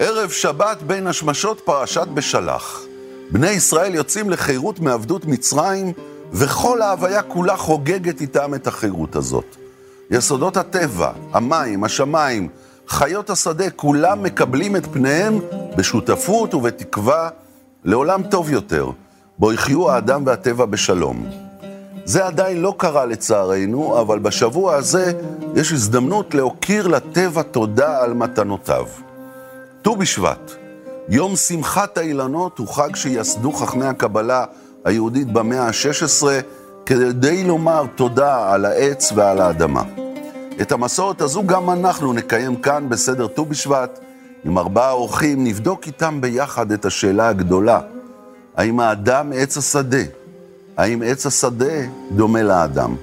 ערב שבת בין השמשות פרשת בשלח. בני ישראל יוצאים לחירות מעבדות מצרים, וכל ההוויה כולה חוגגת איתם את החירות הזאת. יסודות הטבע, המים, השמיים, חיות השדה, כולם מקבלים את פניהם בשותפות ובתקווה לעולם טוב יותר, בו יחיו האדם והטבע בשלום. זה עדיין לא קרה לצערנו, אבל בשבוע הזה יש הזדמנות להוקיר לטבע תודה על מתנותיו. ט"ו בשבט, יום שמחת האילנות הוא חג שיסדו חכמי הקבלה היהודית במאה ה-16 כדי לומר תודה על העץ ועל האדמה. את המסורת הזו גם אנחנו נקיים כאן בסדר ט"ו בשבט. עם ארבעה אורחים נבדוק איתם ביחד את השאלה הגדולה, האם האדם עץ השדה? האם עץ השדה דומה לאדם?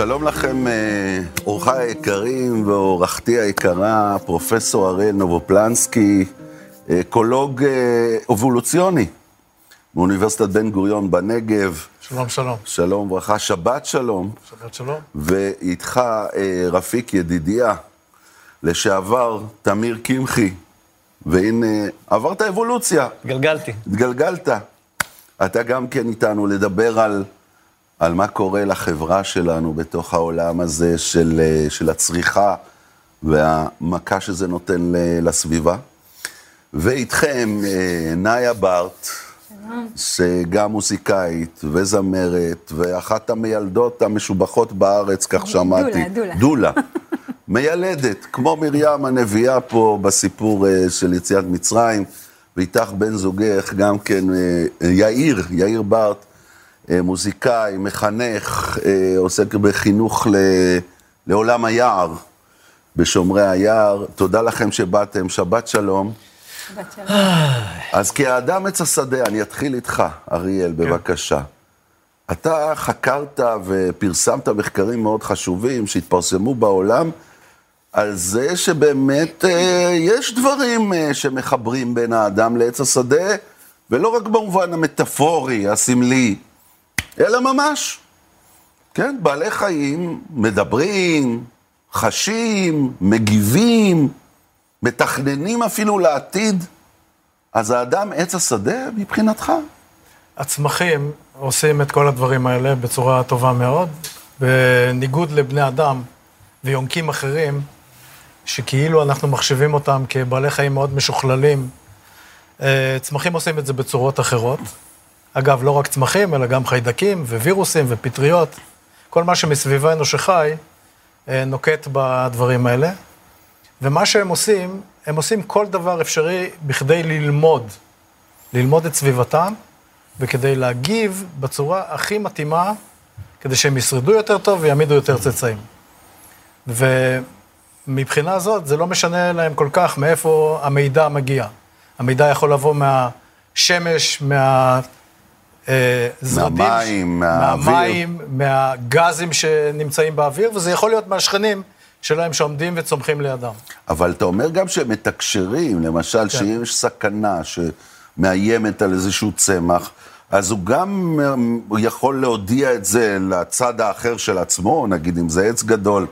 שלום לכם, אה, אורחיי היקרים ואורחתי היקרה, פרופסור אריאל נובופלנסקי, אקולוג אה, אבולוציוני מאוניברסיטת בן גוריון בנגב. שלום, שלום. שלום וברכה, שבת שלום. שבת שלום. ואיתך אה, רפיק ידידיה, לשעבר תמיר קמחי, והנה, עברת אבולוציה. גלגלתי. התגלגלת. אתה גם כן איתנו לדבר על... על מה קורה לחברה שלנו בתוך העולם הזה של, של הצריכה והמכה שזה נותן לסביבה. ואיתכם, נאיה בארט, שגם מוזיקאית וזמרת, ואחת המיילדות המשובחות בארץ, כך שמעתי. דולה, דולה. דולה. מיילדת, כמו מרים הנביאה פה בסיפור של יציאת מצרים, ואיתך בן זוגך, גם כן, יאיר, יאיר בארט. מוזיקאי, מחנך, עוסק בחינוך ל... לעולם היער, בשומרי היער. תודה לכם שבאתם, שבת שלום. שבת שלום. אז כאדם עץ השדה, אני אתחיל איתך, אריאל, בבקשה. אתה חקרת ופרסמת מחקרים מאוד חשובים שהתפרסמו בעולם על זה שבאמת יש דברים שמחברים בין האדם לעץ השדה, ולא רק במובן המטאפורי, הסמלי. אלא ממש. כן, בעלי חיים מדברים, חשים, מגיבים, מתכננים אפילו לעתיד. אז האדם עץ השדה מבחינתך? הצמחים עושים את כל הדברים האלה בצורה טובה מאוד, בניגוד לבני אדם ויונקים אחרים, שכאילו אנחנו מחשיבים אותם כבעלי חיים מאוד משוכללים. צמחים עושים את זה בצורות אחרות. אגב, לא רק צמחים, אלא גם חיידקים ווירוסים ופטריות. כל מה שמסביבנו שחי, נוקט בדברים האלה. ומה שהם עושים, הם עושים כל דבר אפשרי בכדי ללמוד. ללמוד את סביבתם, וכדי להגיב בצורה הכי מתאימה, כדי שהם ישרדו יותר טוב ויעמידו יותר צאצאים. ומבחינה זאת, זה לא משנה להם כל כך מאיפה המידע מגיע. המידע יכול לבוא מהשמש, מה... זרדים, מהמים, מהאוויר. מהמים, מהגזים שנמצאים באוויר, וזה יכול להיות מהשכנים שלהם שעומדים וצומחים לידם. אבל אתה אומר גם שהם מתקשרים, למשל, כן. שאם יש סכנה שמאיימת על איזשהו צמח, אז הוא גם הוא יכול להודיע את זה לצד האחר של עצמו, נגיד אם זה עץ גדול,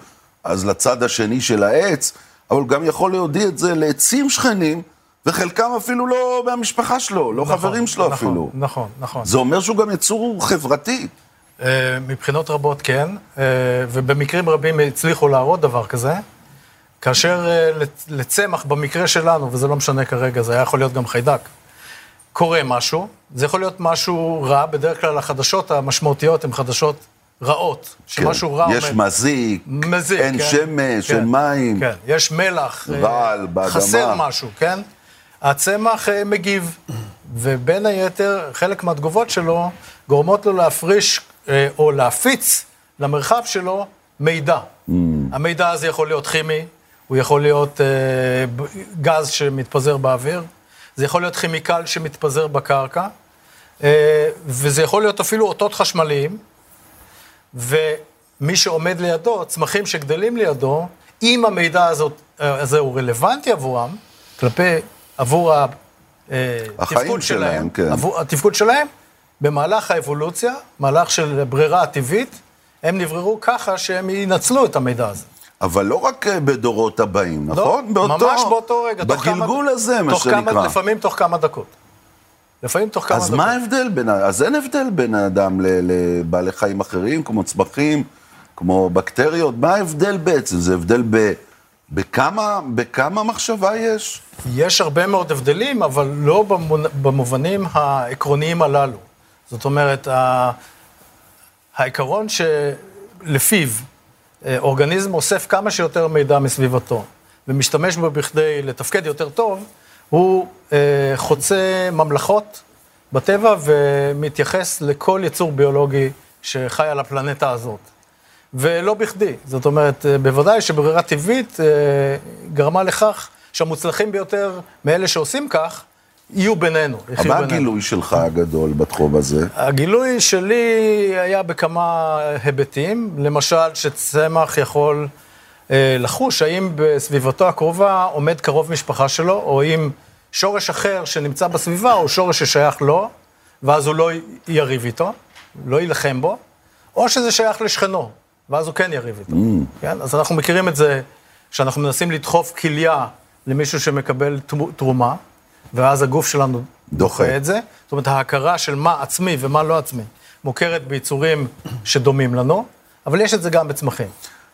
אז לצד השני של העץ, אבל הוא גם יכול להודיע את זה לעצים שכנים, וחלקם אפילו לא מהמשפחה שלו, לא נכון, חברים שלו נכון, אפילו. נכון, נכון. זה אומר שהוא גם יצור חברתי. מבחינות רבות כן, ובמקרים רבים הצליחו להראות דבר כזה, כאשר לצמח, במקרה שלנו, וזה לא משנה כרגע, זה היה יכול להיות גם חיידק, קורה משהו, זה יכול להיות משהו רע, בדרך כלל החדשות המשמעותיות הן חדשות רעות, שמשהו כן. רע... יש אומר, מזיק, מזיק, אין כן, שמש, כן, אין מים. כן, יש מלח, רעל באדמה. חסר משהו, כן? הצמח מגיב, ובין היתר, חלק מהתגובות שלו גורמות לו להפריש או להפיץ למרחב שלו מידע. Mm. המידע הזה יכול להיות כימי, הוא יכול להיות גז שמתפזר באוויר, זה יכול להיות כימיקל שמתפזר בקרקע, אה, וזה יכול להיות אפילו אותות חשמליים, ומי שעומד לידו, צמחים שגדלים לידו, אם המידע הזאת, אה, הזה הוא רלוונטי עבורם, כלפי, עבור התפקוד שלהם, שלהם, כן. עבור התפקוד שלהם, במהלך האבולוציה, מהלך של ברירה טבעית, הם נבראו ככה שהם ינצלו את המידע הזה. אבל לא רק אה, בדורות הבאים, נכון? לא, ממש באותו רגע. בגלגול כמה- הזה, מה תוך כמה- שנקרא. לפעמים תוך כמה דקות. לפעמים תוך כמה אז דקות. מה ההבדל בין, אז אין הבדל בין האדם לבעלי חיים אחרים, כמו צמחים, כמו בקטריות, מה ההבדל בעצם? זה הבדל ב... בכמה, בכמה מחשבה יש? יש הרבה מאוד הבדלים, אבל לא במובנים העקרוניים הללו. זאת אומרת, העיקרון שלפיו אה, אורגניזם אוסף כמה שיותר מידע מסביבתו ומשתמש בו בכדי לתפקד יותר טוב, הוא אה, חוצה ממלכות בטבע ומתייחס לכל יצור ביולוגי שחי על הפלנטה הזאת. ולא בכדי. זאת אומרת, אה, בוודאי שברירה טבעית אה, גרמה לכך שהמוצלחים ביותר מאלה שעושים כך, יהיו בינינו, יחיו מה בינינו. הגילוי שלך הגדול בתחום הזה? הגילוי שלי היה בכמה היבטים, למשל שצמח יכול אה, לחוש האם בסביבתו הקרובה עומד קרוב משפחה שלו, או אם שורש אחר שנמצא בסביבה הוא שורש ששייך לו, ואז הוא לא יריב איתו, לא יילחם בו, או שזה שייך לשכנו, ואז הוא כן יריב איתו. כן? אז אנחנו מכירים את זה, שאנחנו מנסים לדחוף כליה למישהו שמקבל תרומה, ואז הגוף שלנו דוחה. את זה. זאת אומרת, ההכרה של מה עצמי ומה לא עצמי מוכרת ביצורים שדומים לנו, אבל יש את זה גם בצמחים.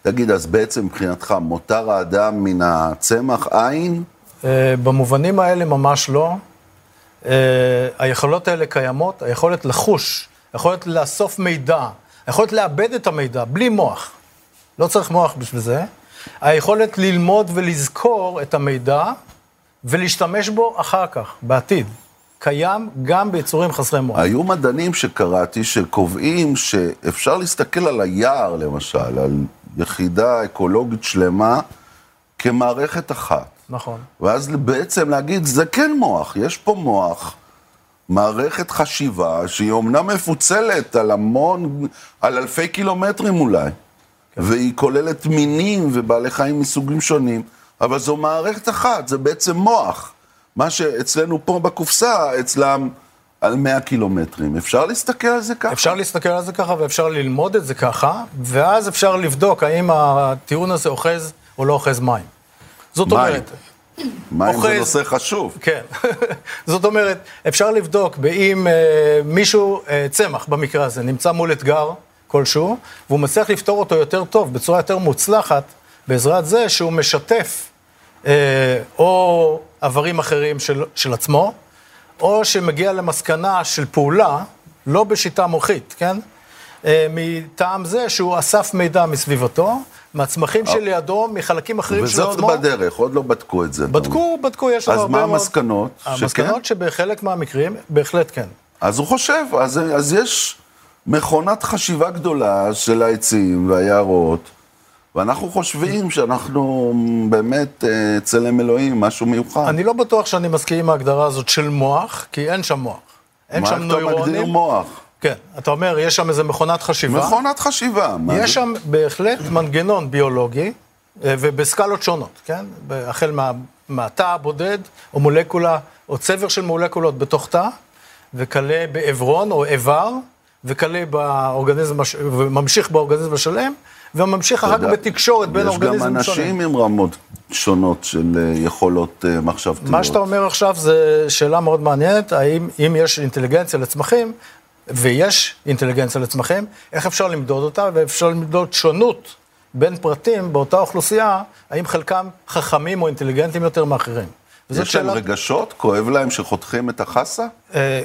תגיד, אז בעצם מבחינתך, מותר האדם מן הצמח עין? אה, במובנים האלה ממש לא. אה, היכולות האלה קיימות, היכולת לחוש, היכולת לאסוף מידע, היכולת לאבד את המידע בלי מוח. לא צריך מוח בשביל זה. היכולת ללמוד ולזכור את המידע ולהשתמש בו אחר כך, בעתיד. קיים גם ביצורים חסרי מוח. היו מדענים שקראתי שקובעים שאפשר להסתכל על היער, למשל, על יחידה אקולוגית שלמה, כמערכת אחת. נכון. ואז בעצם להגיד, זה כן מוח, יש פה מוח, מערכת חשיבה שהיא אומנם מפוצלת על המון, על אלפי קילומטרים אולי, כן. והיא כוללת מינים ובעלי חיים מסוגים שונים, אבל זו מערכת אחת, זה בעצם מוח. מה שאצלנו פה בקופסה, אצלם על 100 קילומטרים. אפשר להסתכל על זה ככה? אפשר להסתכל על זה ככה ואפשר ללמוד את זה ככה, ואז אפשר לבדוק האם הטיעון הזה אוחז או לא אוחז מים. זאת מים. אומרת, מים זה. נושא חשוב. כן. זאת אומרת, אפשר לבדוק באם אה, מישהו, אה, צמח במקרה הזה, נמצא מול אתגר כלשהו, והוא מצליח לפתור אותו יותר טוב, בצורה יותר מוצלחת, בעזרת זה שהוא משתף אה, או עברים אחרים של, של עצמו, או שמגיע למסקנה של פעולה, לא בשיטה מוחית, כן? אה, מטעם זה שהוא אסף מידע מסביבתו, מהצמחים שלידו, מחלקים אחרים של עצמו. עוד בדרך, עוד לא בדקו את זה. בדקו, בדקו, יש לנו אז הרבה מה מאוד... המסקנות? המסקנות שבחלק מהמקרים, בהחלט כן. אז הוא חושב, אז, אז יש מכונת חשיבה גדולה של העצים והיערות, ואנחנו חושבים שאנחנו באמת אה, צלם אלוהים, משהו מיוחד. אני לא בטוח שאני מסכים עם ההגדרה הזאת של מוח, כי אין שם מוח. אין שם מה אתה מגדיר נוירונים. מוח? כן, אתה אומר, יש שם איזה מכונת חשיבה. מכונת חשיבה. יש? שם בהחלט מנגנון ביולוגי, אה, ובסקלות שונות, כן? החל מה, מהתא הבודד, או מולקולה, או צבר של מולקולות בתוך תא, וכלה בעברון או איבר, וכלה באורגניזם, הש- וממשיך באורגניזם השלם, וממשיך אחר כך בתקשורת בין יש גם אורגניזמים אנשים שונים. עם רמות שונות של אה, יכולות אה, מחשבתיות. מה שאתה אומר עכשיו זה שאלה מאוד מעניינת, האם אם יש אינטליגנציה לצמחים, ויש אינטליגנציה לצמחים, איך אפשר למדוד אותה, ואפשר למדוד שונות בין פרטים באותה אוכלוסייה, האם חלקם חכמים או אינטליגנטים יותר מאחרים. יש להם שאלה- רגשות? כואב להם שחותכים את החסה? אה,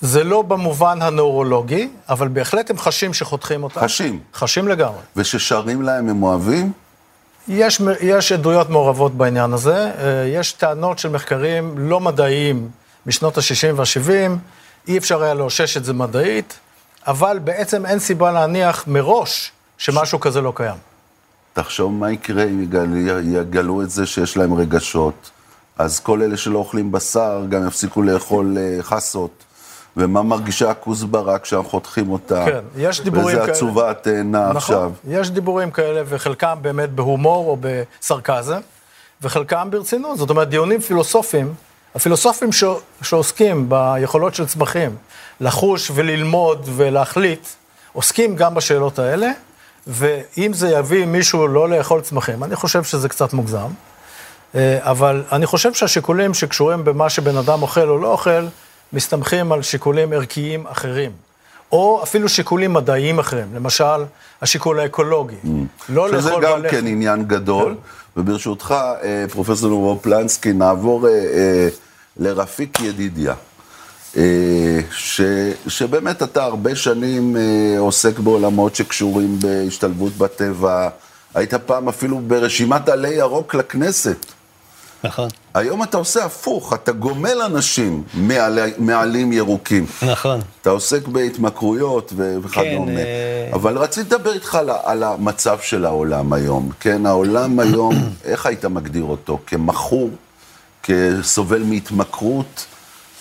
זה לא במובן הנוירולוגי, אבל בהחלט הם חשים שחותכים אותה. חשים. חשים לגמרי. וששרים להם הם אוהבים? יש, יש עדויות מעורבות בעניין הזה, אה, יש טענות של מחקרים לא מדעיים משנות ה-60 וה-70, אי אפשר היה לאושש את זה מדעית, אבל בעצם אין סיבה להניח מראש שמשהו כזה לא קיים. תחשוב מה יקרה אם יגל, יגלו את זה שיש להם רגשות. אז כל אלה שלא אוכלים בשר גם יפסיקו לאכול אה, חסות. ומה מרגישה הכוסברה כשאנחנו חותכים אותה. כן, יש דיבורים כאלה. עצובה התאנה נכון, עכשיו. יש דיבורים כאלה, וחלקם באמת בהומור או בסרקזם, וחלקם ברצינות. זאת אומרת, דיונים פילוסופיים, הפילוסופים ש... שעוסקים ביכולות של צמחים לחוש וללמוד ולהחליט, עוסקים גם בשאלות האלה, ואם זה יביא מישהו לא לאכול צמחים, אני חושב שזה קצת מוגזם. אה, אבל אני חושב שהשיקולים שקשורים במה שבן אדם אוכל או לא אוכל, מסתמכים על שיקולים ערכיים אחרים. או אפילו שיקולים מדעיים אחרים, למשל, השיקול האקולוגי. לא Mm. שזה לאכול גם בעלי כן עניין גדול. וברשותך, אה, פרופסור רוב פלנסקי, נעבור אה, אה, לרפיק ידידיה. ש, שבאמת אתה הרבה שנים עוסק בעולמות שקשורים בהשתלבות בטבע. היית פעם אפילו ברשימת עלי ירוק לכנסת. נכון, היום אתה עושה הפוך, אתה גומל אנשים מעלי, מעלים ירוקים. נכון. אתה עוסק בהתמכרויות וכדומה. אה, אבל רציתי לדבר איתך על, על המצב של העולם היום. כן, העולם היום, איך היית מגדיר אותו? כמכור? כסובל מהתמכרות?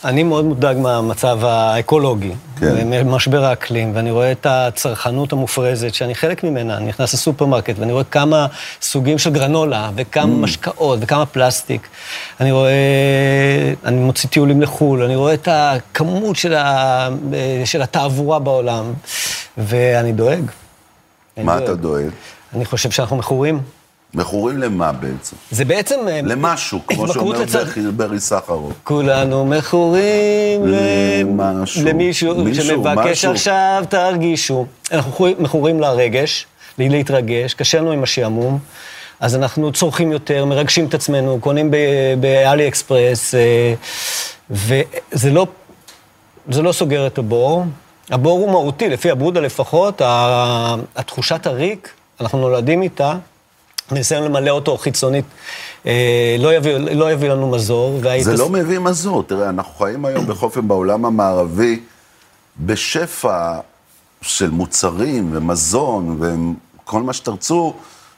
אני מאוד מודאג מהמצב האקולוגי, כן. ממשבר האקלים, ואני רואה את הצרכנות המופרזת, שאני חלק ממנה, אני נכנס לסופרמרקט, ואני רואה כמה סוגים של גרנולה, וכמה Mm. משקאות, וכמה פלסטיק. אני רואה, אני מוציא טיולים לחו"ל, אני רואה את הכמות של, ה, של התעבורה בעולם, ואני דואג. מה אתה דואג? אני חושב שאנחנו מכורים. מכורים למה בעצם? זה בעצם... אה, למשהו, כמו שאומר ברי סחרוב. כולנו מכורים למשהו. למישהו מישהו, שמבקש. עכשיו, תרגישו. אנחנו מכורים- לרגש, להתרגש, קשה לנו עם השעמום, אז אנחנו צורכים יותר, מרגשים את עצמנו, קונים באלי אקספרס, אה, וזה לא, זה לא סוגר את הבור. הבור הוא מהותי, לפי הבודה לפחות, התחושת הריק, אנחנו נולדים איתה. ניסיון למלא אותו חיצונית, אה, לא יביא, לא יביא לנו מזור. וההתעס- זה לא מביא מזור. תראה, אנחנו חיים היום בחופן בעולם המערבי בשפע של מוצרים ומזון וכל מה שתרצו,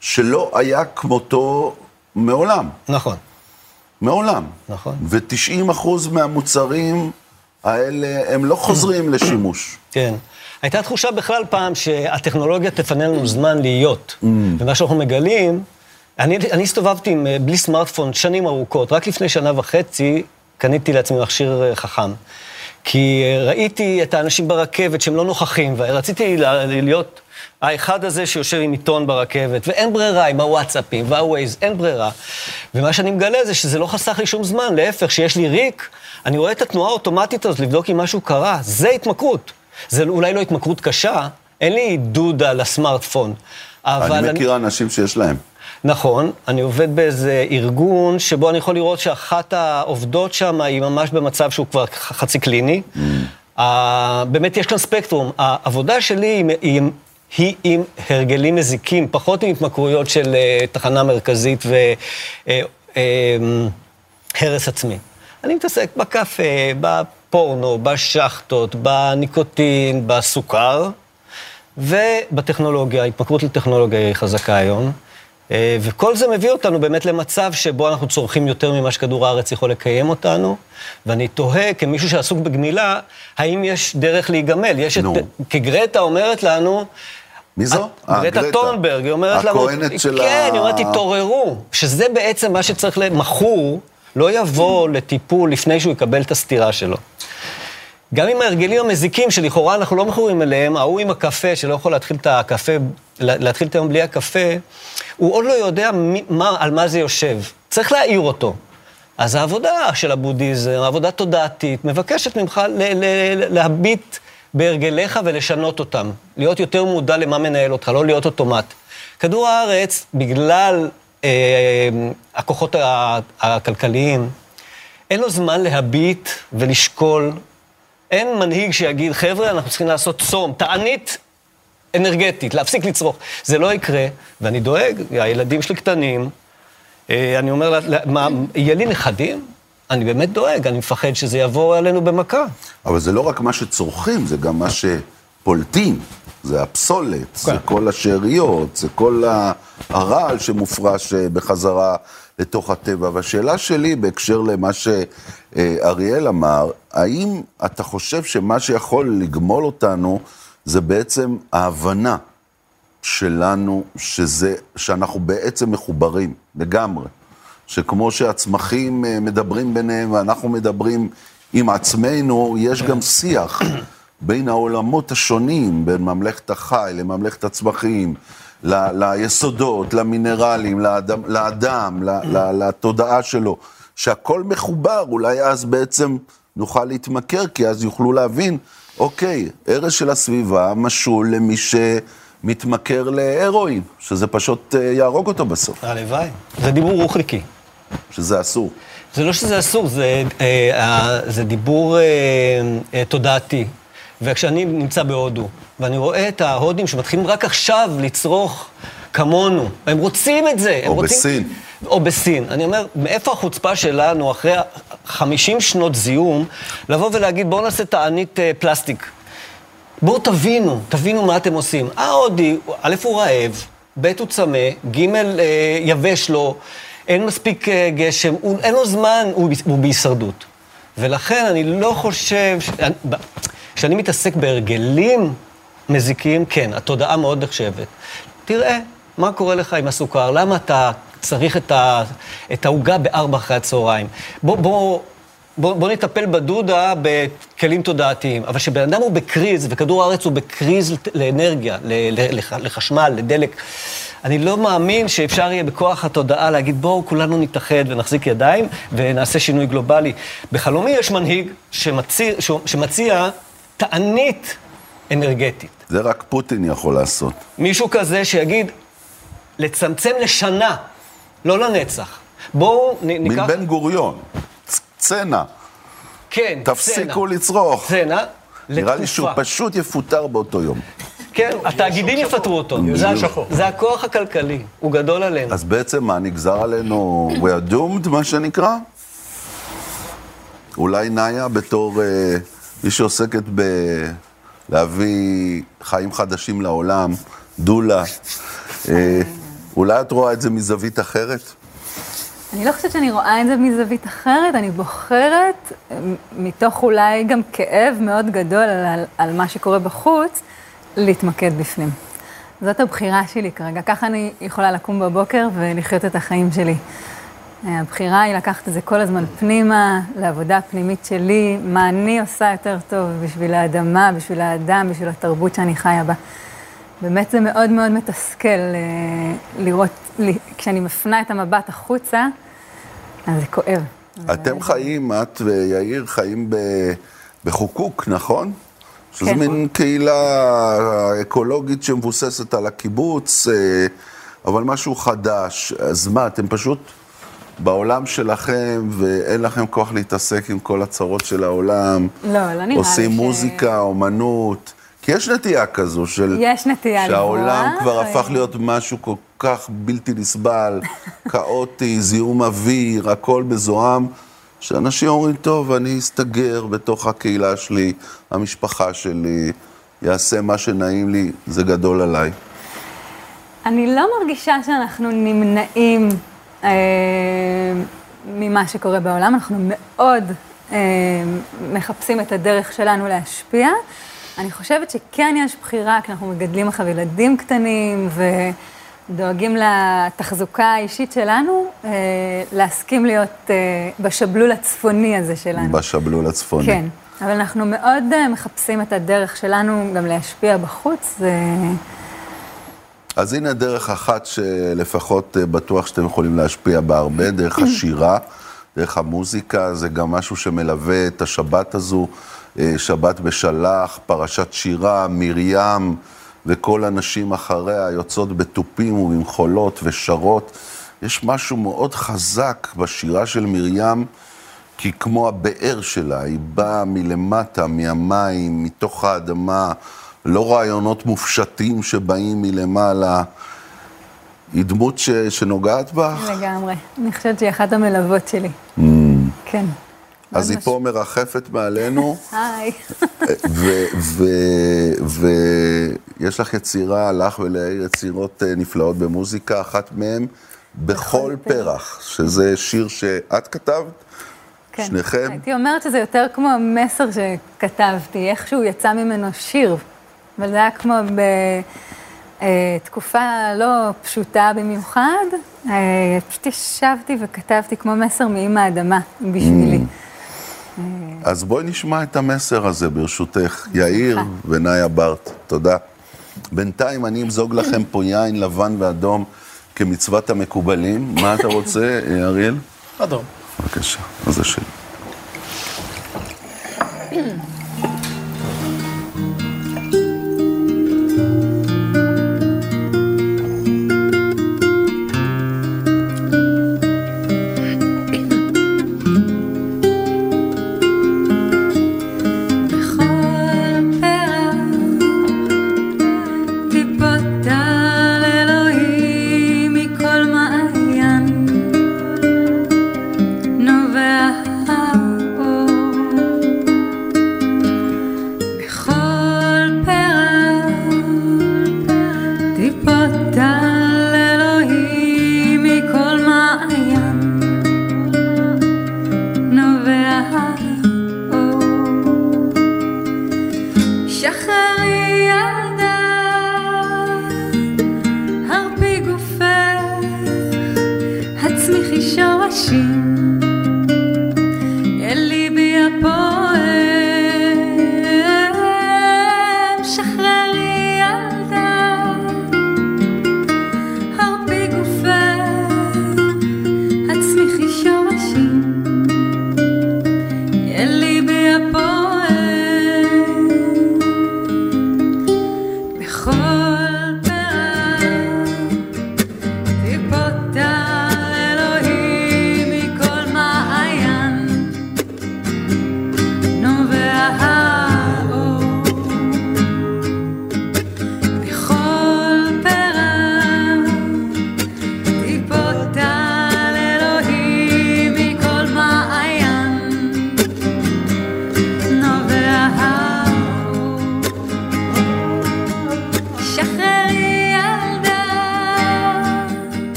שלא היה כמותו מעולם. נכון, מעולם. נכון. ו-90 אחוז מהמוצרים האלה, הם לא חוזרים לשימוש. כן. הייתה תחושה בכלל פעם שהטכנולוגיה תפנה לנו זמן להיות. ומה שאנחנו מגלים, אני, אני הסתובבתי עם, אה, בלי סמארטפון שנים ארוכות, רק לפני שנה וחצי קניתי לעצמי מכשיר אה, חכם. כי אה, ראיתי את האנשים ברכבת שהם לא נוכחים, ורציתי להיות האחד הזה שיושב עם עיתון ברכבת, ואין ברירה עם הוואטסאפים והווייז, אין ברירה. ומה שאני מגלה זה שזה לא חסך לי שום זמן, להפך, שיש לי ריק, אני רואה את התנועה האוטומטית הזאת לבדוק אם משהו קרה, זה התמכרות. זה אולי לא התמכרות קשה, אין לי דודה לסמארטפון. אבל אני מכיר אנשים שיש להם. נכון, אני עובד באיזה ארגון שבו אני יכול לראות שאחת העובדות שם היא ממש במצב שהוא כבר חצי קליני. Uh, באמת יש כאן ספקטרום. העבודה שלי היא, היא, היא עם הרגלים מזיקים, פחות עם התמכרויות של uh, תחנה מרכזית והרס עצמי. אני מתעסק בקפה, בפורנו, בשחטות, בניקוטין, בסוכר. ובטכנולוגיה, התמכרות לטכנולוגיה היא חזקה היום. אה, וכל זה מביא אותנו באמת למצב שבו אנחנו צורכים יותר ממה שכדור הארץ יכול לקיים אותנו, ואני תוהה, כמישהו שעסוק בגמילה, האם יש דרך להיגמל? יש את... נו. כי גרטה אומרת לנו... מי זו? את- אה, גרטה טונברג, היא אומרת לנו... הכהנת של ה... כן, היא אומרת, תתעוררו. שזה בעצם מה שצריך ל... לא יבוא לטיפול לפני שהוא יקבל את הסטירה שלו. גם עם ההרגלים המזיקים, שלכאורה אנחנו לא מכורים אליהם, ההוא עם הקפה, שלא יכול להתחיל את הקפה, לה- להתחיל את היום בלי הקפה, הוא עוד לא יודע מי, מה, על מה זה יושב. צריך להעיר אותו. אז העבודה של הבודהיזם, העבודה תודעתית, מבקשת ממך ל- ל- להביט בהרגליך ולשנות אותם. להיות יותר מודע למה מנהל אותך, לא להיות אוטומט. כדור הארץ, בגלל הכוחות ה- הכלכליים, אין לו זמן להביט ולשקול. אין מנהיג שיגיד, חבר'ה, אנחנו צריכים לעשות צום, תענית אנרגטית, להפסיק לצרוך. זה לא יקרה, ואני דואג, הילדים שלי קטנים, אה, אני אומר, לה- מה, יהיה לי נכדים? אני באמת דואג, אני מפחד שזה יבוא עלינו במכה. אבל זה לא רק מה שצורכים, זה גם מה שפולטים. זה הפסולת, זה כן. כל השאריות, זה כל הרעל שמופרש אה, בחזרה לתוך הטבע. והשאלה שלי בהקשר למה שאריאל אמר, האם אתה חושב שמה שיכול לגמול אותנו זה בעצם ההבנה שלנו, שזה, שאנחנו בעצם מחוברים לגמרי. שכמו שהצמחים אה, מדברים ביניהם ואנחנו מדברים עם עצמנו, יש גם שיח בין העולמות השונים, בין ממלכת החי לממלכת הצמחים, ל- ליסודות, למינרלים, לאדם, לאדם ל- ל- לתודעה שלו, שהכל מחובר, אולי אז בעצם נוכל להתמכר, כי אז יוכלו להבין, אוקיי, הרס של הסביבה משול למי שמתמכר להרואין, שזה פשוט אה, יהרוג אותו בסוף, הלוואי. זה דיבור רוחניקי. שזה אסור. זה לא שזה אסור, זה, אה, אה, זה דיבור אה, אה, תודעתי. וכשאני נמצא בהודו, ואני רואה את ההודים שמתחילים רק עכשיו לצרוך כמונו, הם רוצים את זה. הם או רוצים... בסין. או בסין. אני אומר, מאיפה החוצפה שלנו, אחרי 50 שנות זיהום, לבוא ולהגיד, בואו נעשה תענית אה, פלסטיק. בואו תבינו, תבינו מה אתם עושים. ההודי, א' הוא רעב, ב' הוא צמא, ג' אה, יבש לו, אין מספיק אה, גשם, הוא, אין לו זמן, הוא, הוא בהישרדות. ולכן אני לא חושב, ש- כשאני מתעסק בהרגלים מזיקים, כן, התודעה מאוד נחשבת. תראה, מה קורה לך עם הסוכר? למה אתה צריך את העוגה בארבע אחרי הצהריים? בוא, בוא, בוא, בוא נטפל בדודה בכלים תודעתיים. אבל כשבן אדם הוא בקריז, וכדור הארץ הוא בקריז לאנרגיה, לחשמל, לדלק, אני לא מאמין שאפשר יהיה בכוח התודעה להגיד, בואו כולנו נתאחד ונחזיק ידיים ונעשה שינוי גלובלי. בחלומי יש מנהיג שמציע, שמציע תענית אנרגטית. זה רק פוטין יכול לעשות. מישהו כזה שיגיד, לצמצם לשנה, לא לנצח. בואו נ- ניקח... מבן גוריון, צ- צנע, כן, תפסיקו צנע. לצרוך. צנע, נראה לי שהוא לתקופה. פשוט יפוטר באותו יום. כן, התאגידים יפטרו אותו. זה הכוח הכלכלי, הוא גדול עלינו. אז בעצם מה, נגזר עלינו we are doomed, מה שנקרא? אולי נאיה בתור אה, מי שעוסקת בלהביא חיים חדשים לעולם, דולה, אה, אולי את רואה את זה מזווית אחרת? אני לא חושבת שאני רואה את זה מזווית אחרת, אני בוחרת, מ- מתוך אולי גם כאב מאוד גדול על, על מה שקורה בחוץ, להתמקד בפנים. זאת הבחירה שלי כרגע, ככה אני יכולה לקום בבוקר ולחיות את החיים שלי. הבחירה היא לקחת את זה כל הזמן פנימה, לעבודה הפנימית שלי, מה אני עושה יותר טוב בשביל האדמה, בשביל האדם, בשביל התרבות שאני חיה בה. באמת זה מאוד מאוד מתסכל אה, לראות, כשאני מפנה את המבט החוצה, אז זה כואב. אתם חיים, את ויאיר חיים ב- בחוקוק, נכון? שזה כן. מין קהילה אקולוגית שמבוססת על הקיבוץ, אה, אבל משהו חדש. אז מה, אתם פשוט בעולם שלכם, ואין לכם כוח להתעסק עם כל הצרות של העולם? לא, לא נראה לי עושים ש- מוזיקה, אומנות. כי יש נטייה כזו של... יש נטייה שהעולם לברוח, כבר אה. הפך להיות משהו כל כך בלתי נסבל, כאוטי, זיהום אוויר, הכל מזוהם, שאנשים אומרים, טוב, אני אסתגר בתוך הקהילה שלי, המשפחה שלי, יעשה מה שנעים לי, זה גדול עליי. אני לא מרגישה שאנחנו נמנעים ממה שקורה בעולם, אנחנו מאוד אה, מחפשים את הדרך שלנו להשפיע. אני חושבת שכן יש בחירה, כי אנחנו מגדלים עכשיו ילדים קטנים ודואגים לתחזוקה האישית שלנו, אה, להסכים להיות אה, בשבלול הצפוני הזה שלנו. בשבלול הצפוני. כן, אבל אנחנו מאוד אה, מחפשים את הדרך שלנו גם להשפיע בחוץ. זה... אז הנה דרך אחת שלפחות אה, בטוח שאתם יכולים להשפיע בה הרבה, דרך השירה, דרך המוזיקה, זה גם משהו שמלווה את השבת הזו, אה, שבת בשלח, פרשת שירה, מרים וכל הנשים אחריה יוצאות בתופים ובמחולות ושרות. יש משהו מאוד חזק בשירה של מרים, כי כמו הבאר שלה, היא באה מלמטה, מהמים, מתוך האדמה, לא רעיונות מופשטים שבאים מלמעלה. היא דמות ש, שנוגעת בך? לגמרי. אני חושבת שהיא אחת המלוות שלי. כן. אז היא פה מרחפת מעלינו, היי. ויש לך יצירה, לך וליאיר יצירות אה, נפלאות במוזיקה, אחת מהן בכל פרח, שזה שיר שאת כתבת, כן. שניכם. הייתי אומרת שזה יותר כמו המסר שכתבתי, איכשהו יצא ממנו שיר. אבל זה היה כמו בתקופה לא פשוטה במיוחד. אה, פשוט ישבתי וכתבתי כמו מסר מאמא האדמה בשבילי. אז בואי נשמע את המסר הזה, ברשותך. יאיר ונאיה ברט, תודה. בינתיים אני אמזוג לכם פה יין לבן ואדום כמצוות המקובלים. מה אתה רוצה, אריאל? אדום. בבקשה, אז זה שלי.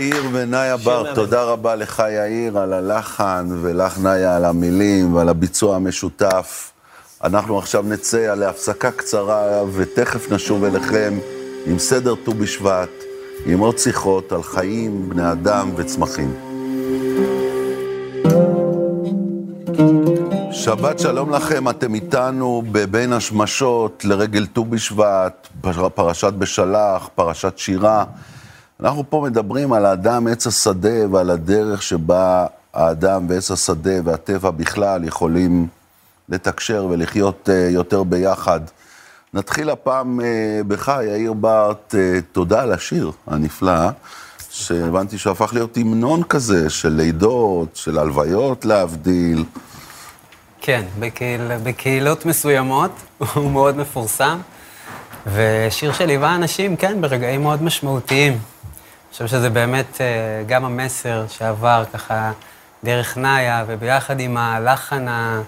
יאיר ונאיה בר, תודה רבה לך יאיר על הלחן, ולך נאיה על המילים ועל הביצוע המשותף. אנחנו עכשיו נצא להפסקה קצרה, ותכף נשוב אליכם עם סדר ט"ו בשבט, עם עוד שיחות על חיים, בני אדם וצמחים. שבת שלום לכם, אתם איתנו בבין השמשות לרגל ט"ו בשבט, פרשת בשלח, פרשת שירה. אנחנו פה מדברים על האדם עץ השדה ועל הדרך שבה האדם ועץ השדה והטבע בכלל יכולים לתקשר ולחיות אה, יותר ביחד. נתחיל הפעם אה, בך, יאיר ברט, אה, תודה על השיר הנפלא, שהבנתי שהפך להיות המנון כזה של לידות, של הלוויות להבדיל. כן, בקהיל, בקהילות מסוימות הוא מאוד מפורסם, ושיר שליווה אנשים, כן, ברגעים מאוד משמעותיים. חושב שזה באמת אה, גם המסר שעבר ככה דרך נאיה, וביחד עם הלחן ה...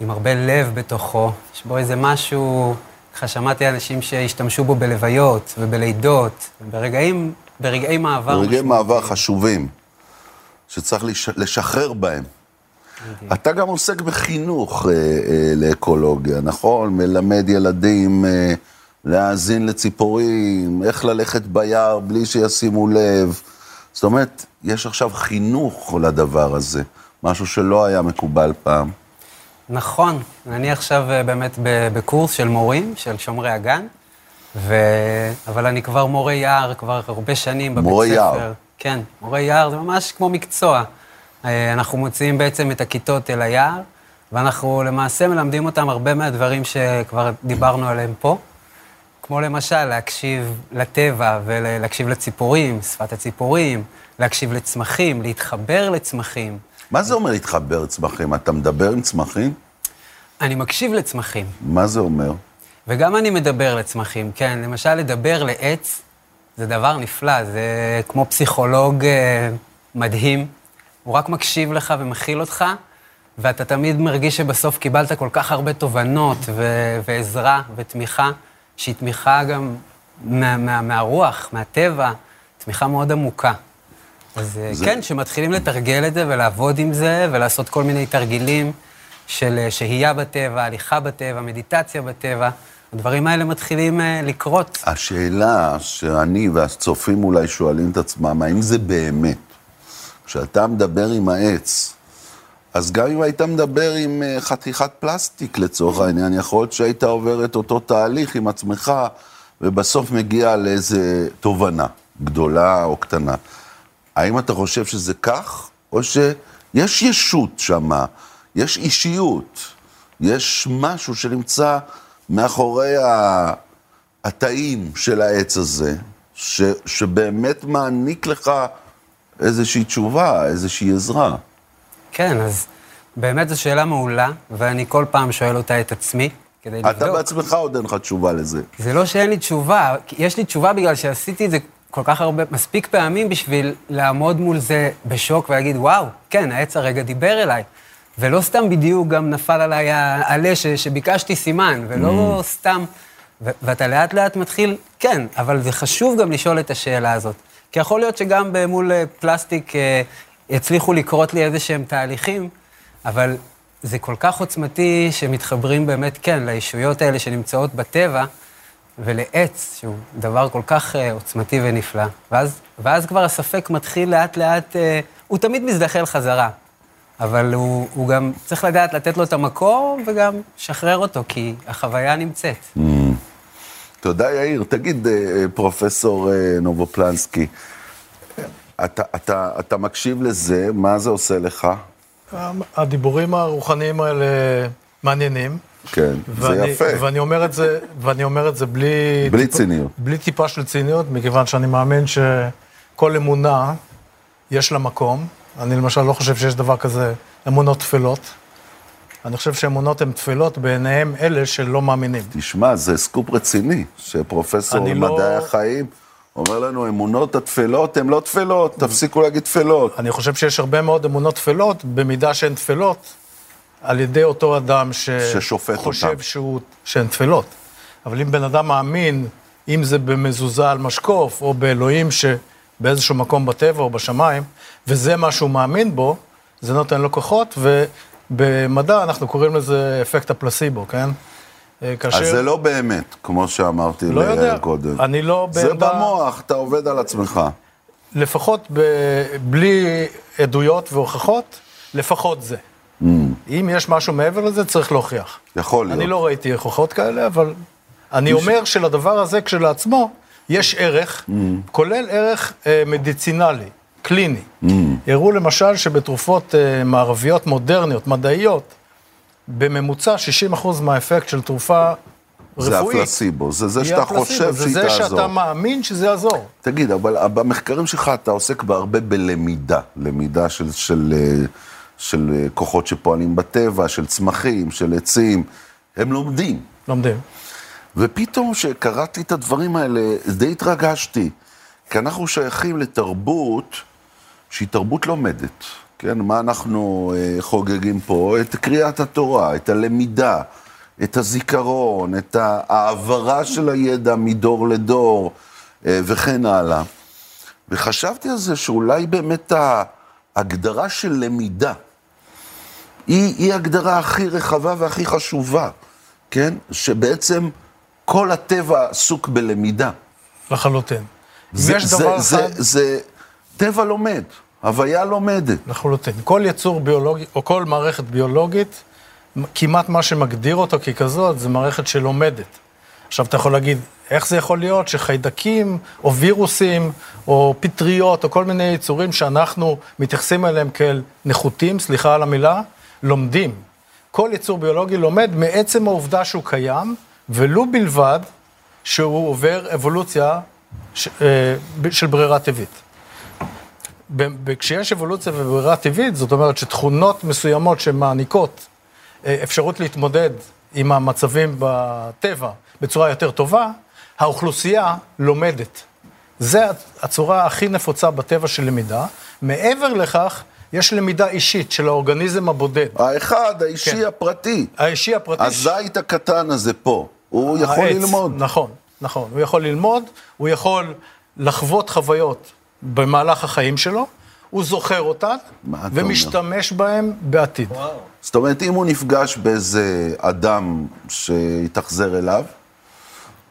עם הרבה לב בתוכו, יש בו איזה משהו, ככה שמעתי אנשים שהשתמשו בו בלוויות ובלידות, ברגעים, ברגעי מעבר. ברגעי מעבר חשובים, שצריך לש... לשחרר בהם. אתה גם עוסק בחינוך אה, אה, לאקולוגיה, נכון? מלמד ילדים אה, להאזין לציפורים, איך ללכת ביער בלי שישימו לב. זאת אומרת, יש עכשיו חינוך לדבר הזה, משהו שלא היה מקובל פעם. נכון, אני עכשיו אה, באמת בקורס של מורים, של שומרי הגן, ו... אבל אני כבר מורה יער כבר הרבה שנים בבית מורה ספר. מורה יער. כן, מורה יער זה ממש כמו מקצוע. אה, אנחנו מוציאים בעצם את הכיתות אל היער, ואנחנו למעשה מלמדים אותם הרבה מהדברים שכבר דיברנו עליהם פה. כמו למשל להקשיב לטבע ולהקשיב לציפורים, שפת הציפורים, להקשיב לצמחים, להתחבר לצמחים. מה זה אומר להתחבר לצמחים? אתה מדבר עם צמחים? אני מקשיב לצמחים. מה זה אומר? וגם אני מדבר לצמחים, כן. למשל, לדבר לעץ זה דבר נפלא, זה כמו פסיכולוג אה, מדהים. הוא רק מקשיב לך ומכיל אותך, ואתה תמיד מרגיש שבסוף קיבלת כל כך הרבה תובנות ו- ועזרה ותמיכה, שהיא תמיכה גם מה- מה- מהרוח, מהטבע, תמיכה מאוד עמוקה. אז זה... זה- כן, שמתחילים לתרגל את זה ולעבוד עם זה ולעשות כל מיני תרגילים של אה, שהייה בטבע, הליכה בטבע, מדיטציה בטבע, הדברים האלה מתחילים אה, לקרות. השאלה שאני והצופים אולי שואלים את עצמם, האם זה באמת? כשאתה מדבר עם העץ, אז גם אם היית מדבר עם אה, חתיכת פלסטיק לצורך העניין, יכול להיות שהיית עובר את אותו תהליך עם עצמך, ובסוף מגיע לאיזה תובנה, גדולה או קטנה. האם אתה חושב שזה כך, או שיש ישות שמה, יש אישיות, יש משהו שנמצא מאחורי. התאים של העץ הזה, ש... שבאמת מעניק לך איזושהי תשובה, איזושהי עזרה. כן, אז באמת זו שאלה מעולה, ואני כל פעם שואל אותה את עצמי, כדי לבדוק. אתה בעצמך עוד אין לך תשובה לזה. זה לא שאין לי תשובה, יש לי תשובה בגלל שעשיתי את זה כל כך הרבה, מספיק פעמים בשביל לעמוד מול זה בשוק ולהגיד, וואו, כן, העץ הרגע דיבר אליי. ולא סתם בדיוק גם נפל עליי העלה ש- שביקשתי סימן, ולא Mm. סתם... ו- ואתה לאט לאט מתחיל, כן, אבל זה חשוב גם לשאול את השאלה הזאת. כי יכול להיות שגם מול אה, פלסטיק יצליחו לקרות לי איזה שהם תהליכים, אבל זה כל כך עוצמתי שמתחברים באמת, כן, לישויות האלה שנמצאות בטבע, ולעץ, שהוא דבר כל כך אה, עוצמתי ונפלא. ואז, ואז כבר הספק מתחיל לאט לאט, אה, הוא תמיד מזדחל חזרה, אבל הוא, הוא גם צריך לדעת לתת לו את המקור וגם לשחרר אותו, כי החוויה נמצאת. תודה, יאיר. תגיד, אה, פרופסור נובופלנסקי, אתה, אתה, אתה מקשיב לזה, מה זה עושה לך? הדיבורים הרוחניים האלה מעניינים. כן, זה ואני, יפה. ואני אומר את זה, ואני אומר את זה בלי... בלי טיפה, ציניות. בלי טיפה של ציניות, מכיוון שאני מאמין שכל אמונה, יש לה מקום. אני למשל לא חושב שיש דבר כזה אמונות טפלות. אני חושב שאמונות הן טפלות בעיניהם אלה שלא מאמינים. תשמע, זה סקופ רציני, שפרופסור לא- למדעי החיים אומר לנו, אמונות הטפלות הן לא טפלות, תפסיקו להגיד טפלות. אני חושב שיש הרבה מאוד אמונות טפלות, במידה שהן טפלות, על ידי אותו אדם ש... ששופט חושב. שהוא... שהן טפלות. אבל אם בן אדם מאמין, אם זה במזוזה על משקוף, או באלוהים שבאיזשהו מקום בטבע או בשמיים, וזה מה שהוא מאמין בו, זה נותן לו כוחות, ובמדע אנחנו קוראים לזה אפקט הפלסיבו, כן? אה, כאשר... אז זה לא באמת, כמו שאמרתי לא יודע. קודם. אני לא זה בעמדה- במוח, אתה עובד על עצמך. לפחות ב... בלי עדויות והוכחות, לפחות זה. Mm. אם יש משהו מעבר לזה, צריך להוכיח. יכול להיות. אני לא ראיתי הוכחות כאלה, אבל אני אומר שלדבר הזה כשלעצמו, יש ערך, Mm. כולל ערך אה, מדיצינלי, קליני. Mm. הראו למשל שבתרופות אה, מערביות מודרניות, מדעיות, בממוצע 60% מהאפקט של תרופה זה רפואית. הפלסיבו, זה זה שאתה הפלסיבו, חושב זה שהיא זה שאתה תעזור. מאמין שזה יעזור. תגיד, אבל במחקרים שלך אתה עוסק בהרבה בלמידה, למידה של, של, אה, של אה, כוחות שפועלים בטבע, של צמחים, של עצים, הם לומדים. לומדים. ופתאום כשקראתי את הדברים האלה, די התרגשתי, כי אנחנו שייכים לתרבות שהיא תרבות לומדת. כן, מה אנחנו אה, חוגגים פה? את קריאת התורה, את הלמידה, את הזיכרון, את ההעברה של הידע מדור לדור אה, וכן הלאה. וחשבתי על זה שאולי באמת ההגדרה של למידה היא, היא הגדרה הכי רחבה והכי חשובה, כן? שבעצם כל הטבע עסוק בלמידה. לחלוטין. אם זה, יש זה, דבר זה, אחד... זה, זה טבע לומד, הוויה לומדת. לחלוטין. כל יצור ביולוגי, או כל מערכת ביולוגית, כמעט מה שמגדיר אותו ככזאת, זה מערכת שלומדת. עכשיו, אתה יכול להגיד, איך זה יכול להיות שחיידקים, או וירוסים, או פטריות, או כל מיני יצורים שאנחנו מתייחסים אליהם כאל נחותים, סליחה על המילה, לומדים. כל יצור ביולוגי לומד מעצם העובדה שהוא קיים, ולו בלבד שהוא עובר אבולוציה ש, אה, של ברירה טבעית. כשיש אבולוציה וברירה טבעית, זאת אומרת שתכונות מסוימות שמעניקות אה, אפשרות להתמודד עם המצבים בטבע בצורה יותר טובה, האוכלוסייה לומדת. זו הצורה הכי נפוצה בטבע של למידה. מעבר לכך, יש למידה אישית של האורגניזם הבודד. האחד, האישי כן. הפרטי. האישי הפרטי... הזית הקטן הזה פה, הוא יכול העץ, ללמוד. נכון, נכון. הוא יכול ללמוד, הוא יכול לחוות חוויות במהלך החיים שלו, הוא זוכר אותן, ומשתמש בהן בעתיד. זאת אומרת, אם הוא נפגש באיזה אדם שהתאכזר אליו,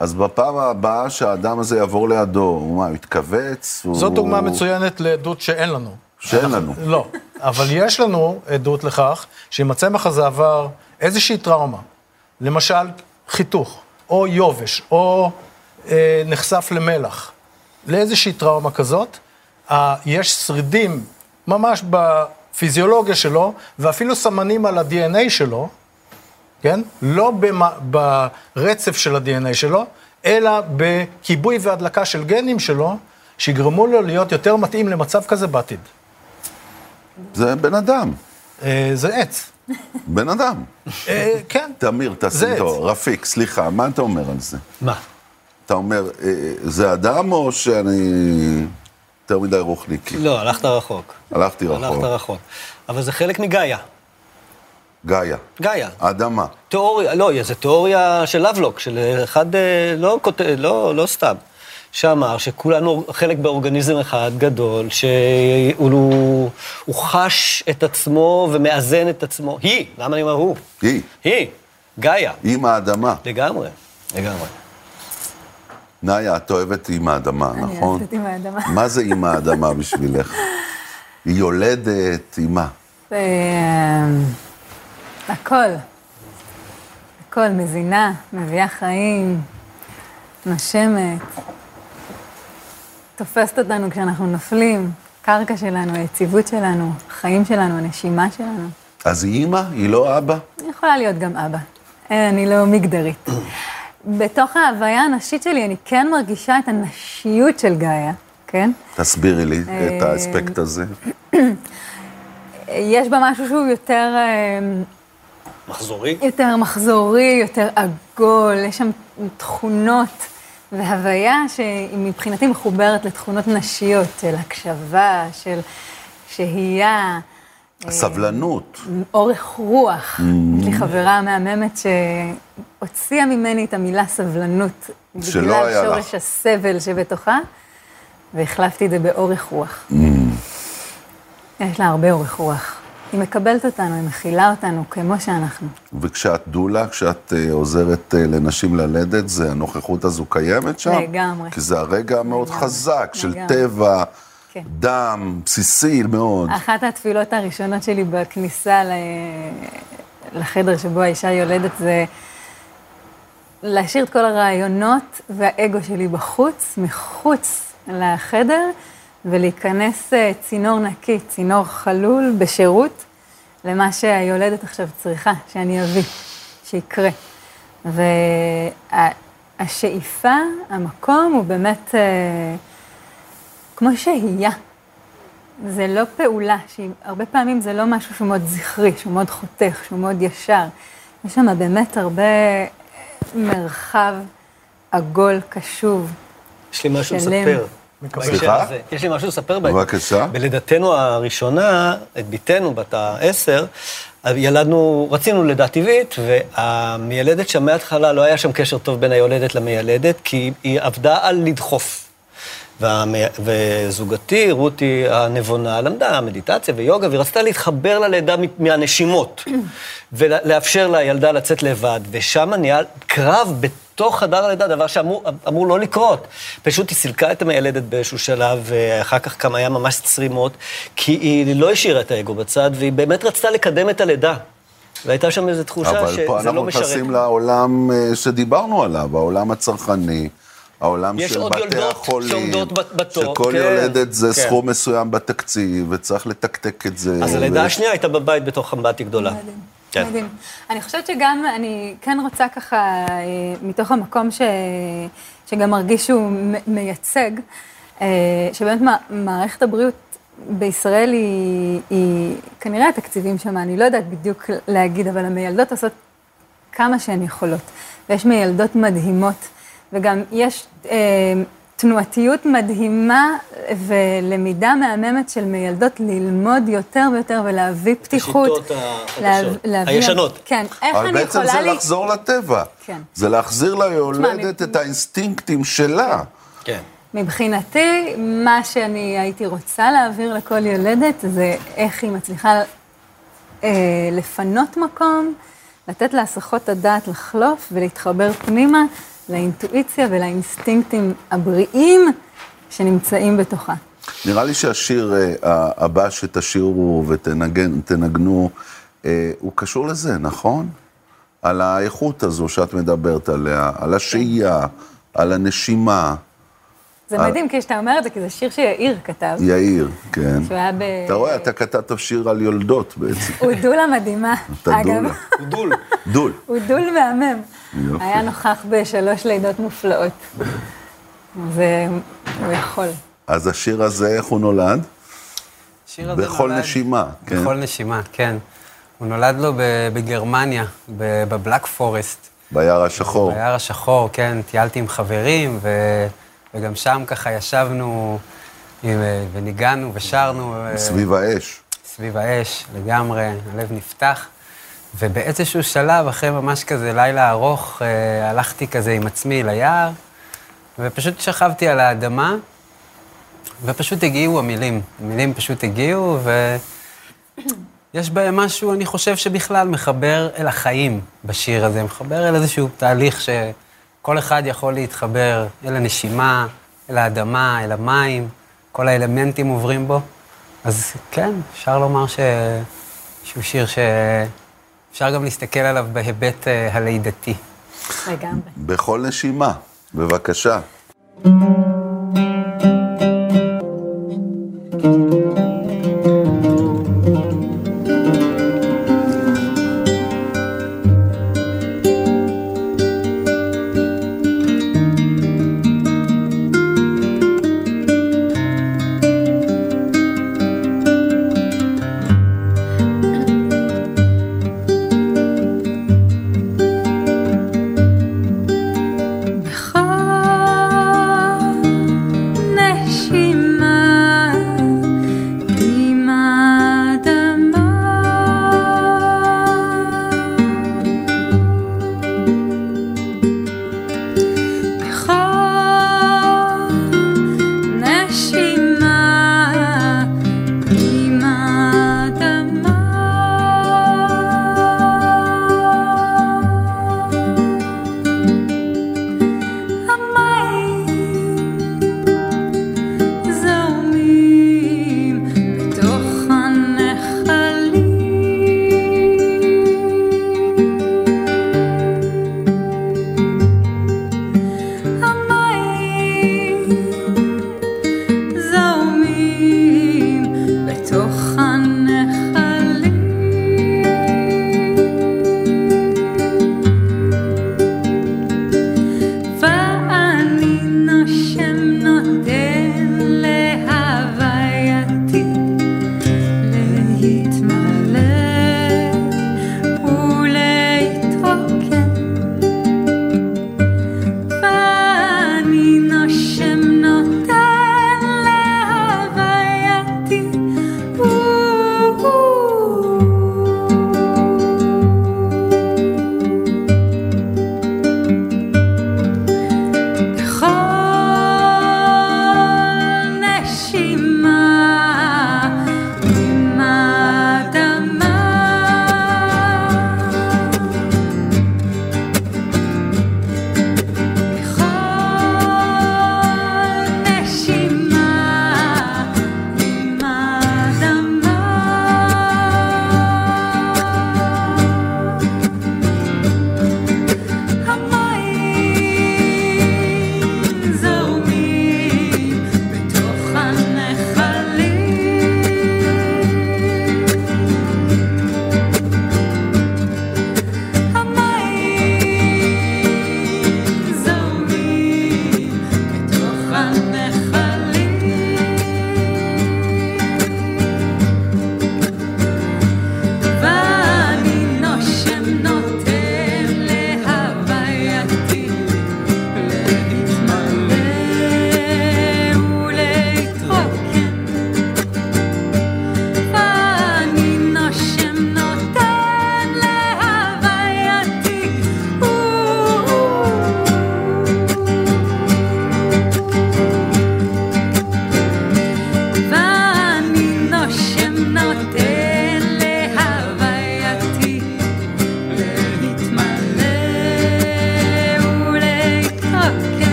אז בפעם הבאה שהאדם הזה יעבור לידו, הוא מה, יתכווץ? הוא- זאת דוגמה מצוינת לעדות שאין לנו. שאין לנו. לא, אבל יש לנו עדות לכך שאם הצמח הזה עבר איזושהי טראומה, למשל חיתוך, או יובש, או אה, נחשף למלח, לאיזושהי טראומה כזאת, יש שרידים ממש בפיזיולוגיה שלו, ואפילו סמנים על ה-DNA שלו, כן? לא במה, ברצף של ה-DNA שלו, אלא בכיבוי והדלקה של גנים שלו, שיגרמו לו להיות יותר מתאים למצב כזה בעתיד. זה בן אדם, אה, זה עץ. בן אדם. אה, כן. תמיר, תשים עץ. אותו. רפיק, סליחה, מה אתה אומר על זה? מה? אתה אומר, אה, זה אדם או שאני יותר מדי רוחניקי? לא, הלכת רחוק. הלכתי הלכת רחוק. רחוק. אבל זה חלק מגאיה. גאיה, גאיה. האדמה. תיאוריה, לא, זה תיאוריה של לבלוק, של אחד, אה, לא, לא, לא סתם, שאמר שכולנו חלק באורגניזם אחד גדול, שהוא הוא חש את עצמו ומאזן את עצמו. היא, למה אני אומר הוא? היא, היא, גאיה, עם האדמה. לגמרי, לגמרי. נאיה, את אוהבת עם האדמה, אני נכון? אוהבת עם האדמה. מה זה עם האדמה בשבילך? היא יולדת, היא מה? אה, הכל. הכל, מזינה, מביאה חיים, נושמת, תופסת אותנו כשאנחנו נופלים, קרקע שלנו, היציבות שלנו, החיים שלנו, הנשימה שלנו. אז היא אימא? היא לא אבא? אני יכולה להיות גם אבא. אה, אני לא מגדרית. בתוך ההוויה הנשית שלי, אני כן מרגישה את הנשיות של גאיה, כן? תסבירי לי את אה, האספקט הזה. יש בה משהו שהוא יותר... אה, מחזורי? יותר מחזורי, יותר עגול, יש שם תכונות והוויה שהיא מבחינתי מחוברת לתכונות נשיות, של הקשבה, של שהייה, סבלנות. אורך רוח. יש לי חברה מהממת שהוציאה ממני את המילה סבלנות, שלא היה בגלל לך. שורש הסבל שבתוכה, והחלפתי את זה באורך רוח. יש לה הרבה אורך רוח. היא מקבלת אותנו, היא מכילה אותנו כמו שאנחנו. וכשאת דולה, כשאת אה, עוזרת אה, לנשים ללדת, זה הנוכחות הזו קיימת שם? לגמרי. כי זה הרגע המאוד לגמרי. חזק של לגמרי. טבע, כן. דם, בסיסי מאוד. אחת התפילות הראשונות שלי בכניסה ל... לחדר שבו האישה יולדת זה להשאיר את כל הרעיונות והאגו שלי בחוץ, מחוץ לחדר, ולהיכנס אה, צינור נקי, צינור חלול בשירות למה שהיולדת עכשיו צריכה, שאני אביא, שיקרה. והשאיפה, המקום הוא באמת אה, כמו שהייה. זה לא פעולה, שהרבה פעמים זה לא משהו שהוא מאוד זכרי, שהוא מאוד חותך, שהוא מאוד ישר. יש שם באמת הרבה מרחב עגול, קשוב. יש לי משהו שלם. לספר. סליחה? יש לי משהו לספר בעניין. בבקשה. בלידתנו הראשונה, את בתנו, בת העשר, ילדנו, רצינו לידה טבעית, והמיילדת שם מההתחלה, לא היה שם קשר טוב בין היולדת למיילדת, כי היא עבדה על לדחוף. וזוגתי, רותי הנבונה, למדה מדיטציה ויוגה, והיא רצתה להתחבר ללידה מהנשימות, ולאפשר לילדה לצאת לבד, ושם נהיה קרב בתוך חדר הלידה, דבר שאמור אמור לא לקרות. פשוט היא סילקה את המיילדת באיזשהו שלב, ואחר כך גם היה ממש צרימות, כי היא לא השאירה את האגו בצד, והיא באמת רצתה לקדם את הלידה. והייתה שם איזו תחושה אבל פה שזה אנחנו לא משרת. נכנסים לעולם אה, שדיברנו עליו, העולם הצרכני, העולם יש של עוד בתי יולדות החולים, בתור, שכל כן, יולדת זה כן. סכום מסוים בתקציב, וצריך לתקתק את זה. אז ו- הלידה השנייה הייתה בבית בתוך אמבטיה גדולה. מדהים. כן. מדהים. אני חושבת שגם, אני כן רוצה ככה, אה, מתוך המקום ש... שגם מרגיש שהוא מ- מייצג, אה, שבאמת מע- מערכת הבריאות בישראל היא, היא כנראה התקציבים שם, אני לא יודעת בדיוק להגיד, אבל המיילדות עושות כמה שהן יכולות. ויש מיילדות מדהימות, וגם יש אה, תנועתיות מדהימה ולמידה מהממת של מיילדות ללמוד יותר ויותר ולהביא פתיחות. השיטות החדשות, להב- הישנות. כן, איך אבל אני בעצם יכולה... זה לי- לחזור לטבע. כן. זה להחזיר ליולדת את האינסטינקטים שלה. כן. מבחינתי, מה שאני הייתי רוצה להעביר לכל יולדת זה איך היא מצליחה אה, לפנות מקום, לתת להסחות הדעת לחלוף ולהתחבר פנימה לאינטואיציה ולאינסטינקטים הבריאים שנמצאים בתוכה. נראה לי שהשיר אה, הבא שתשירו ותנגנו, אה, הוא קשור לזה, נכון? על האיכות הזו שאת מדברת עליה, על השהייה, על הנשימה. זה אה. מדהים, כי כשאתה אומר את זה, כי זה שיר שיאיר כתב, יאיר, כן. שהוא היה ב... אתה רואה, אתה כתבת שיר על יולדות בעצם. הוא דולה מדהימה, אתה אגב. דולה. הוא דול. דול. הוא דול מהמם. יופי. היה נוכח בשלוש לידות מופלאות. זה... הוא יכול. אז השיר הזה, איך הוא נולד? השיר הזה בכל נולד- נשימה, כן. בכל נשימה, כן. הוא נולד לו בגרמניה, ב- בבלק פורסט. ביער השחור. ביער השחור, כן, טיילתי עם חברים, ו... וגם שם ככה ישבנו עם... וניגענו ושרנו. אה, סביב האש. סביב האש, לגמרי, הלב נפתח. ובאיזשהו שלב, אחרי ממש כזה לילה ארוך, אה, הלכתי כזה עם עצמי ליער, ופשוט שכבתי על האדמה, ופשוט הגיעו המילים. המילים פשוט הגיעו, ויש בהם משהו, אני חושב שבכלל מחבר אל החיים בשיר הזה, מחבר אל איזשהו תהליך שכל אחד יכול להתחבר אל הנשימה, אל האדמה, אל המים, כל האלמנטים עוברים בו. אז כן, אפשר לומר ש... שהוא שיר שאפשר גם להסתכל עליו בהיבט אה, הלידתי. לגמרי. בכל נשימה. בבקשה. בכל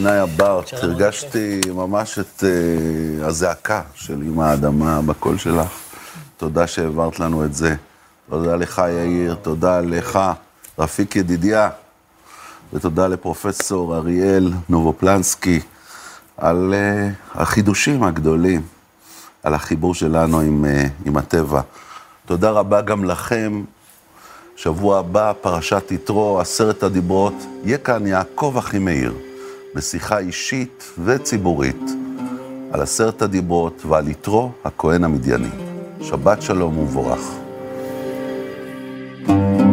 ונאיה בארט. הרגשתי ממש את uh, הזעקה של עם האדמה בקול שלך. תודה שהעברת לנו את זה. תודה לך, יאיר, תודה לך, רפיק ידידיה, ותודה לפרופסור אריאל נובופלנסקי על uh, החידושים הגדולים, על החיבור שלנו עם, uh, עם הטבע. תודה רבה גם לכם. שבוע הבא, פרשת יתרו, עשרת הדיברות, יהיה כאן יעקב אחימאיר, בשיחה אישית וציבורית על עשרת הדיברות ועל יתרו הכהן המדייני. שבת שלום ומבורך. thank you